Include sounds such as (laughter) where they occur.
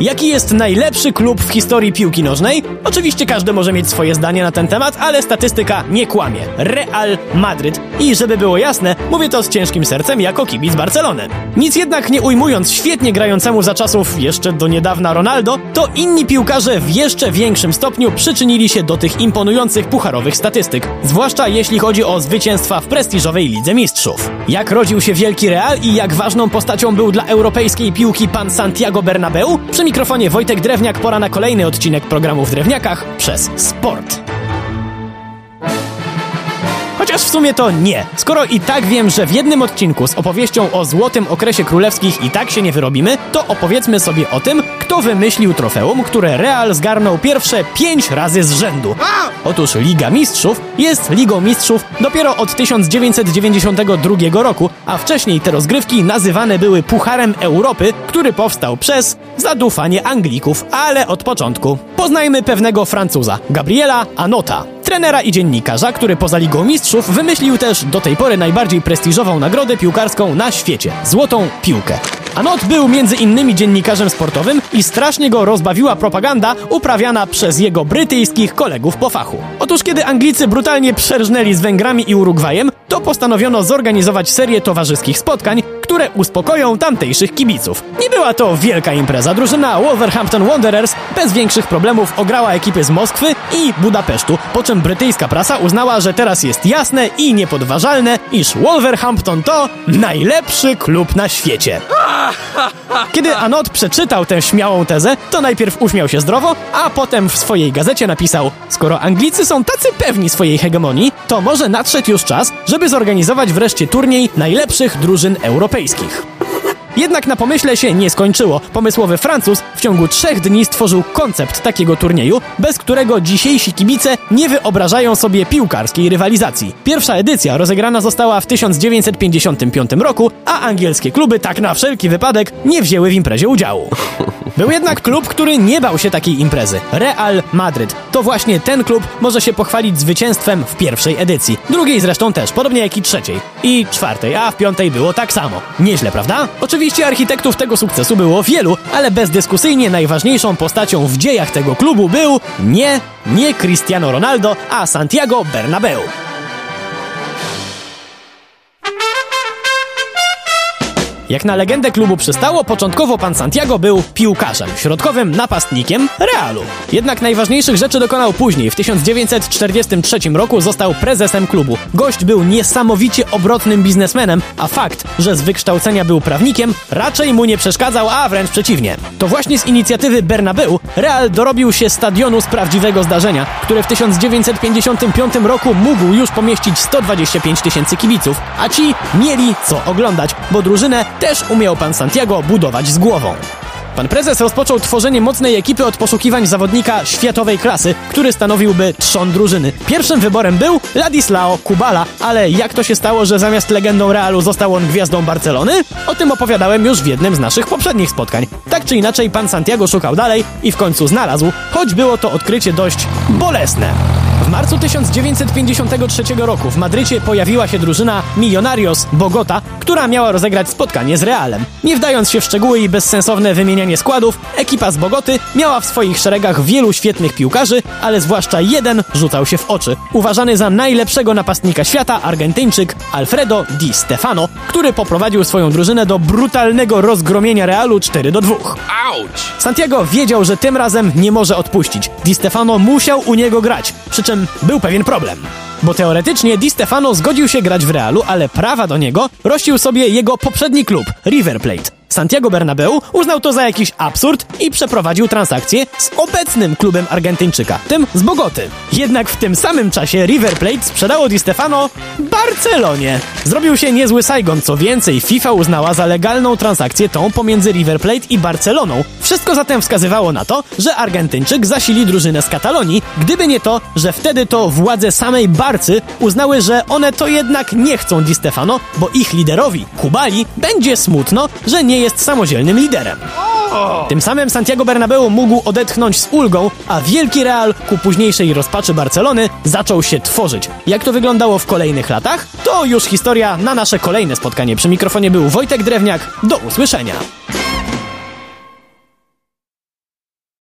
Jaki jest najlepszy klub w historii piłki nożnej? Oczywiście każdy może mieć swoje zdanie na ten temat, ale statystyka nie kłamie. Real Madryt. I żeby było jasne, mówię to z ciężkim sercem jako kibic Barcelony. Nic jednak nie ujmując świetnie grającemu za czasów jeszcze do niedawna Ronaldo, to inni piłkarze w jeszcze większym stopniu przyczynili się do tych imponujących pucharowych statystyk. Zwłaszcza jeśli chodzi o zwycięstwa w prestiżowej Lidze Mistrzów. Jak rodził się wielki Real i jak ważną postacią był dla europejskiej piłki pan Santiago Bernabeu? Przy mikrofonie Wojtek Drewniak pora na kolejny odcinek programu w Drewniakach przez Sport. Chociaż w sumie to nie. Skoro i tak wiem, że w jednym odcinku z opowieścią o złotym okresie królewskich i tak się nie wyrobimy, to opowiedzmy sobie o tym, kto wymyślił trofeum, które Real zgarnął pierwsze pięć razy z rzędu. Otóż Liga Mistrzów jest Ligą Mistrzów dopiero od 1992 roku, a wcześniej te rozgrywki nazywane były Pucharem Europy, który powstał przez zadufanie Anglików, ale od początku. Poznajmy pewnego Francuza, Gabriela Anota trenera i dziennikarza, który poza Ligą Mistrzów wymyślił też do tej pory najbardziej prestiżową nagrodę piłkarską na świecie złotą piłkę. Anot był między innymi dziennikarzem sportowym i strasznie go rozbawiła propaganda uprawiana przez jego brytyjskich kolegów po fachu. Otóż kiedy Anglicy brutalnie przerżnęli z Węgrami i Urugwajem, to postanowiono zorganizować serię towarzyskich spotkań, które uspokoją tamtejszych kibiców. Nie była to wielka impreza. Drużyna Wolverhampton Wanderers bez większych problemów ograła ekipy z Moskwy i Budapesztu, po czym brytyjska prasa uznała, że teraz jest jasne i niepodważalne, iż Wolverhampton to najlepszy klub na świecie. (laughs) Kiedy Anot przeczytał tę śmiałą tezę, to najpierw uśmiał się zdrowo, a potem w swojej gazecie napisał: Skoro Anglicy są tacy pewni swojej hegemonii, to może nadszedł już czas, żeby zorganizować wreszcie turniej najlepszych drużyn europejskich. Jednak na pomyśle się nie skończyło. Pomysłowy Francuz w ciągu trzech dni stworzył koncept takiego turnieju, bez którego dzisiejsi kibice nie wyobrażają sobie piłkarskiej rywalizacji. Pierwsza edycja rozegrana została w 1955 roku, a angielskie kluby tak na wszelki wypadek nie wzięły w imprezie udziału. (laughs) Był jednak klub, który nie bał się takiej imprezy. Real Madryt. To właśnie ten klub może się pochwalić zwycięstwem w pierwszej edycji. Drugiej zresztą też, podobnie jak i trzeciej. I czwartej, a w piątej było tak samo. Nieźle, prawda? Oczywiście architektów tego sukcesu było wielu, ale bezdyskusyjnie najważniejszą postacią w dziejach tego klubu był nie, nie Cristiano Ronaldo, a Santiago Bernabeu. Jak na legendę klubu przystało, początkowo pan Santiago był piłkarzem, środkowym napastnikiem Realu. Jednak najważniejszych rzeczy dokonał później. W 1943 roku został prezesem klubu. Gość był niesamowicie obrotnym biznesmenem, a fakt, że z wykształcenia był prawnikiem, raczej mu nie przeszkadzał, a wręcz przeciwnie. To właśnie z inicjatywy Bernabeu Real dorobił się stadionu z prawdziwego zdarzenia, które w 1955 roku mógł już pomieścić 125 tysięcy kibiców, a ci mieli co oglądać, bo drużynę też umiał pan Santiago budować z głową. Pan prezes rozpoczął tworzenie mocnej ekipy od poszukiwań zawodnika światowej klasy, który stanowiłby trzon drużyny. Pierwszym wyborem był Ladislao Kubala, ale jak to się stało, że zamiast legendą Realu został on gwiazdą Barcelony? O tym opowiadałem już w jednym z naszych poprzednich spotkań. Tak czy inaczej, pan Santiago szukał dalej i w końcu znalazł, choć było to odkrycie dość bolesne. W marcu 1953 roku w Madrycie pojawiła się drużyna Millonarios Bogota, która miała rozegrać spotkanie z Realem. Nie wdając się w szczegóły i bezsensowne wymienianie składów, ekipa z Bogoty miała w swoich szeregach wielu świetnych piłkarzy, ale zwłaszcza jeden rzucał się w oczy. Uważany za najlepszego napastnika świata, Argentyńczyk Alfredo Di Stefano, który poprowadził swoją drużynę do brutalnego rozgromienia Realu 4 do 2. Santiago wiedział, że tym razem nie może odpuścić. Di Stefano musiał u niego grać, przy czym był pewien problem. Bo teoretycznie Di Stefano zgodził się grać w Realu, ale prawa do niego rościł sobie jego poprzedni klub, River Plate. Santiago Bernabeu uznał to za jakiś absurd i przeprowadził transakcję z obecnym klubem Argentyńczyka, tym z Bogoty. Jednak w tym samym czasie River Plate sprzedało Di Stefano Barcelonie. Zrobił się niezły Saigon, co więcej FIFA uznała za legalną transakcję tą pomiędzy River Plate i Barceloną. Wszystko zatem wskazywało na to, że Argentyńczyk zasili drużynę z Katalonii, gdyby nie to, że wtedy to władze samej Barcy uznały, że one to jednak nie chcą Di Stefano, bo ich liderowi, Kubali, będzie smutno, że nie jest samodzielnym liderem. Tym samym Santiago Bernabeu mógł odetchnąć z ulgą, a wielki Real ku późniejszej rozpaczy Barcelony zaczął się tworzyć. Jak to wyglądało w kolejnych latach? To już historia na nasze kolejne spotkanie. Przy mikrofonie był Wojtek Drewniak. Do usłyszenia.